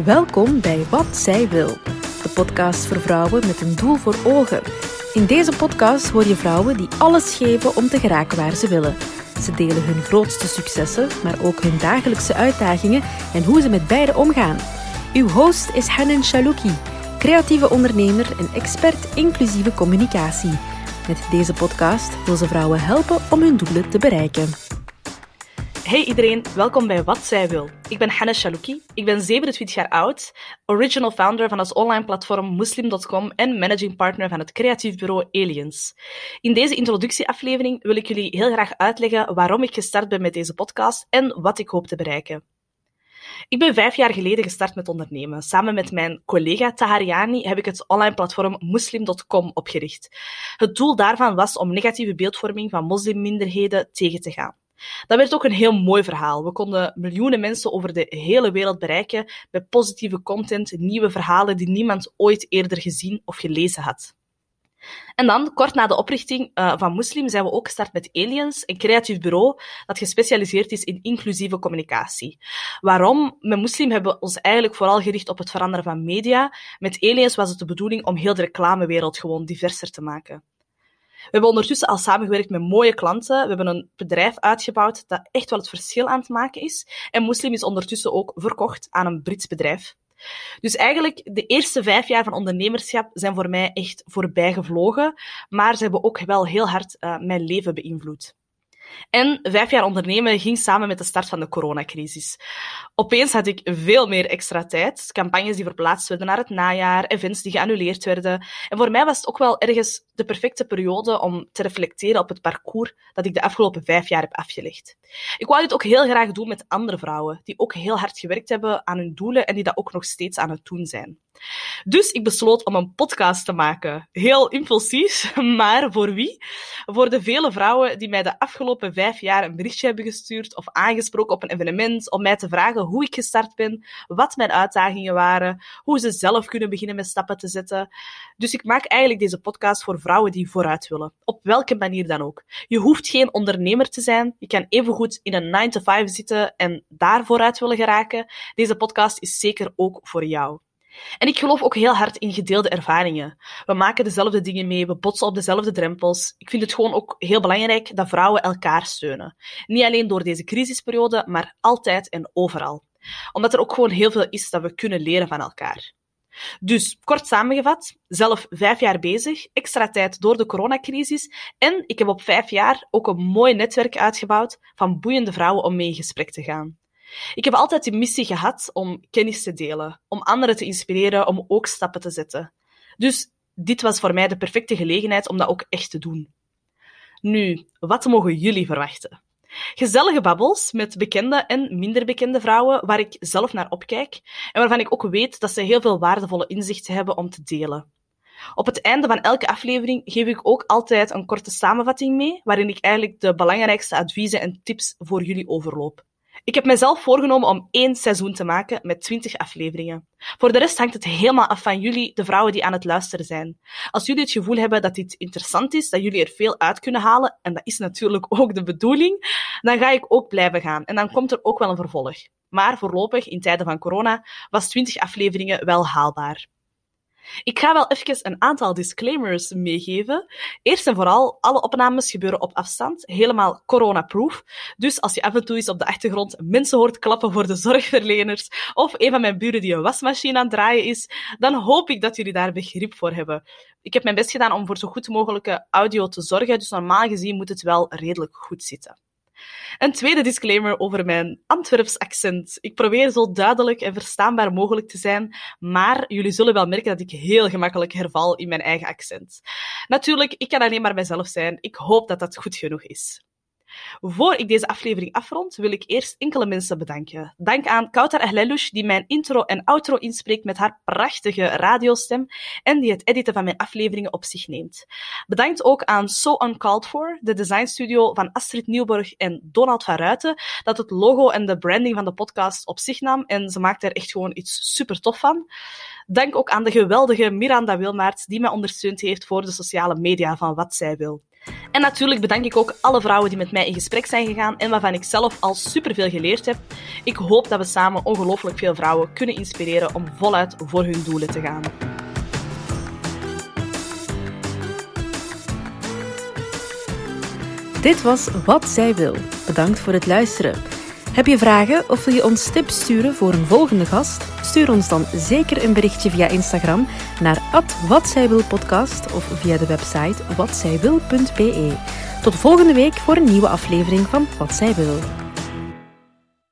Welkom bij Wat Zij Wil, de podcast voor vrouwen met een doel voor ogen. In deze podcast hoor je vrouwen die alles geven om te geraken waar ze willen. Ze delen hun grootste successen, maar ook hun dagelijkse uitdagingen en hoe ze met beide omgaan. Uw host is Hanan Shalouki, creatieve ondernemer en expert inclusieve communicatie. Met deze podcast wil ze vrouwen helpen om hun doelen te bereiken. Hey iedereen, welkom bij Wat Zij Wil. Ik ben Hanna Shalouki, ik ben 27 jaar oud, original founder van het online platform Muslim.com en managing partner van het creatief bureau Aliens. In deze introductieaflevering wil ik jullie heel graag uitleggen waarom ik gestart ben met deze podcast en wat ik hoop te bereiken. Ik ben vijf jaar geleden gestart met ondernemen. Samen met mijn collega Tahariani heb ik het online platform Muslim.com opgericht. Het doel daarvan was om negatieve beeldvorming van moslimminderheden tegen te gaan. Dat werd ook een heel mooi verhaal. We konden miljoenen mensen over de hele wereld bereiken met positieve content, nieuwe verhalen die niemand ooit eerder gezien of gelezen had. En dan, kort na de oprichting uh, van Muslim, zijn we ook gestart met Aliens, een creatief bureau dat gespecialiseerd is in inclusieve communicatie. Waarom? Met Muslim hebben we ons eigenlijk vooral gericht op het veranderen van media. Met Aliens was het de bedoeling om heel de reclamewereld gewoon diverser te maken. We hebben ondertussen al samengewerkt met mooie klanten. We hebben een bedrijf uitgebouwd dat echt wel het verschil aan het maken is. En Muslim is ondertussen ook verkocht aan een Brits bedrijf. Dus eigenlijk, de eerste vijf jaar van ondernemerschap zijn voor mij echt voorbij gevlogen. Maar ze hebben ook wel heel hard uh, mijn leven beïnvloed. En vijf jaar ondernemen ging samen met de start van de coronacrisis. Opeens had ik veel meer extra tijd. Campagnes die verplaatst werden naar het najaar, events die geannuleerd werden. En voor mij was het ook wel ergens de perfecte periode om te reflecteren op het parcours dat ik de afgelopen vijf jaar heb afgelegd. Ik wou dit ook heel graag doen met andere vrouwen, die ook heel hard gewerkt hebben aan hun doelen en die dat ook nog steeds aan het doen zijn. Dus ik besloot om een podcast te maken. Heel impulsief, maar voor wie? Voor de vele vrouwen die mij de afgelopen vijf jaar een berichtje hebben gestuurd of aangesproken op een evenement om mij te vragen hoe ik gestart ben, wat mijn uitdagingen waren, hoe ze zelf kunnen beginnen met stappen te zetten. Dus ik maak eigenlijk deze podcast voor vrouwen die vooruit willen, op welke manier dan ook. Je hoeft geen ondernemer te zijn, je kan evengoed in een 9-to-5 zitten en daar vooruit willen geraken. Deze podcast is zeker ook voor jou. En ik geloof ook heel hard in gedeelde ervaringen. We maken dezelfde dingen mee, we botsen op dezelfde drempels. Ik vind het gewoon ook heel belangrijk dat vrouwen elkaar steunen. Niet alleen door deze crisisperiode, maar altijd en overal. Omdat er ook gewoon heel veel is dat we kunnen leren van elkaar. Dus, kort samengevat, zelf vijf jaar bezig, extra tijd door de coronacrisis en ik heb op vijf jaar ook een mooi netwerk uitgebouwd van boeiende vrouwen om mee in gesprek te gaan. Ik heb altijd de missie gehad om kennis te delen, om anderen te inspireren om ook stappen te zetten. Dus dit was voor mij de perfecte gelegenheid om dat ook echt te doen. Nu, wat mogen jullie verwachten? Gezellige babbels met bekende en minder bekende vrouwen waar ik zelf naar opkijk en waarvan ik ook weet dat ze heel veel waardevolle inzichten hebben om te delen. Op het einde van elke aflevering geef ik ook altijd een korte samenvatting mee, waarin ik eigenlijk de belangrijkste adviezen en tips voor jullie overloop. Ik heb mezelf voorgenomen om één seizoen te maken met 20 afleveringen. Voor de rest hangt het helemaal af van jullie, de vrouwen die aan het luisteren zijn. Als jullie het gevoel hebben dat dit interessant is, dat jullie er veel uit kunnen halen, en dat is natuurlijk ook de bedoeling, dan ga ik ook blijven gaan. En dan komt er ook wel een vervolg. Maar voorlopig, in tijden van corona, was 20 afleveringen wel haalbaar. Ik ga wel even een aantal disclaimers meegeven. Eerst en vooral, alle opnames gebeuren op afstand, helemaal corona-proof. Dus als je af en toe eens op de achtergrond mensen hoort klappen voor de zorgverleners, of een van mijn buren die een wasmachine aan het draaien is, dan hoop ik dat jullie daar begrip voor hebben. Ik heb mijn best gedaan om voor zo goed mogelijke audio te zorgen, dus normaal gezien moet het wel redelijk goed zitten. Een tweede disclaimer over mijn Antwerps accent. Ik probeer zo duidelijk en verstaanbaar mogelijk te zijn, maar jullie zullen wel merken dat ik heel gemakkelijk herval in mijn eigen accent. Natuurlijk, ik kan alleen maar mijzelf zijn. Ik hoop dat dat goed genoeg is. Voor ik deze aflevering afrond, wil ik eerst enkele mensen bedanken. Dank aan Kautar Ahlelush, die mijn intro en outro inspreekt met haar prachtige radiostem en die het editen van mijn afleveringen op zich neemt. Bedankt ook aan So Uncalled For, de designstudio van Astrid Nieuwborg en Donald van Ruiten, dat het logo en de branding van de podcast op zich nam en ze maakt er echt gewoon iets super tof van. Dank ook aan de geweldige Miranda Wilmaert, die mij ondersteund heeft voor de sociale media van Wat Zij Wil. En natuurlijk bedank ik ook alle vrouwen die met mij in gesprek zijn gegaan en waarvan ik zelf al superveel geleerd heb. Ik hoop dat we samen ongelooflijk veel vrouwen kunnen inspireren om voluit voor hun doelen te gaan. Dit was Wat Zij Wil. Bedankt voor het luisteren. Heb je vragen of wil je ons tips sturen voor een volgende gast? Stuur ons dan zeker een berichtje via Instagram naar watzijwilpodcast of via de website watzijwil.be. Tot volgende week voor een nieuwe aflevering van Wat Zij Wil.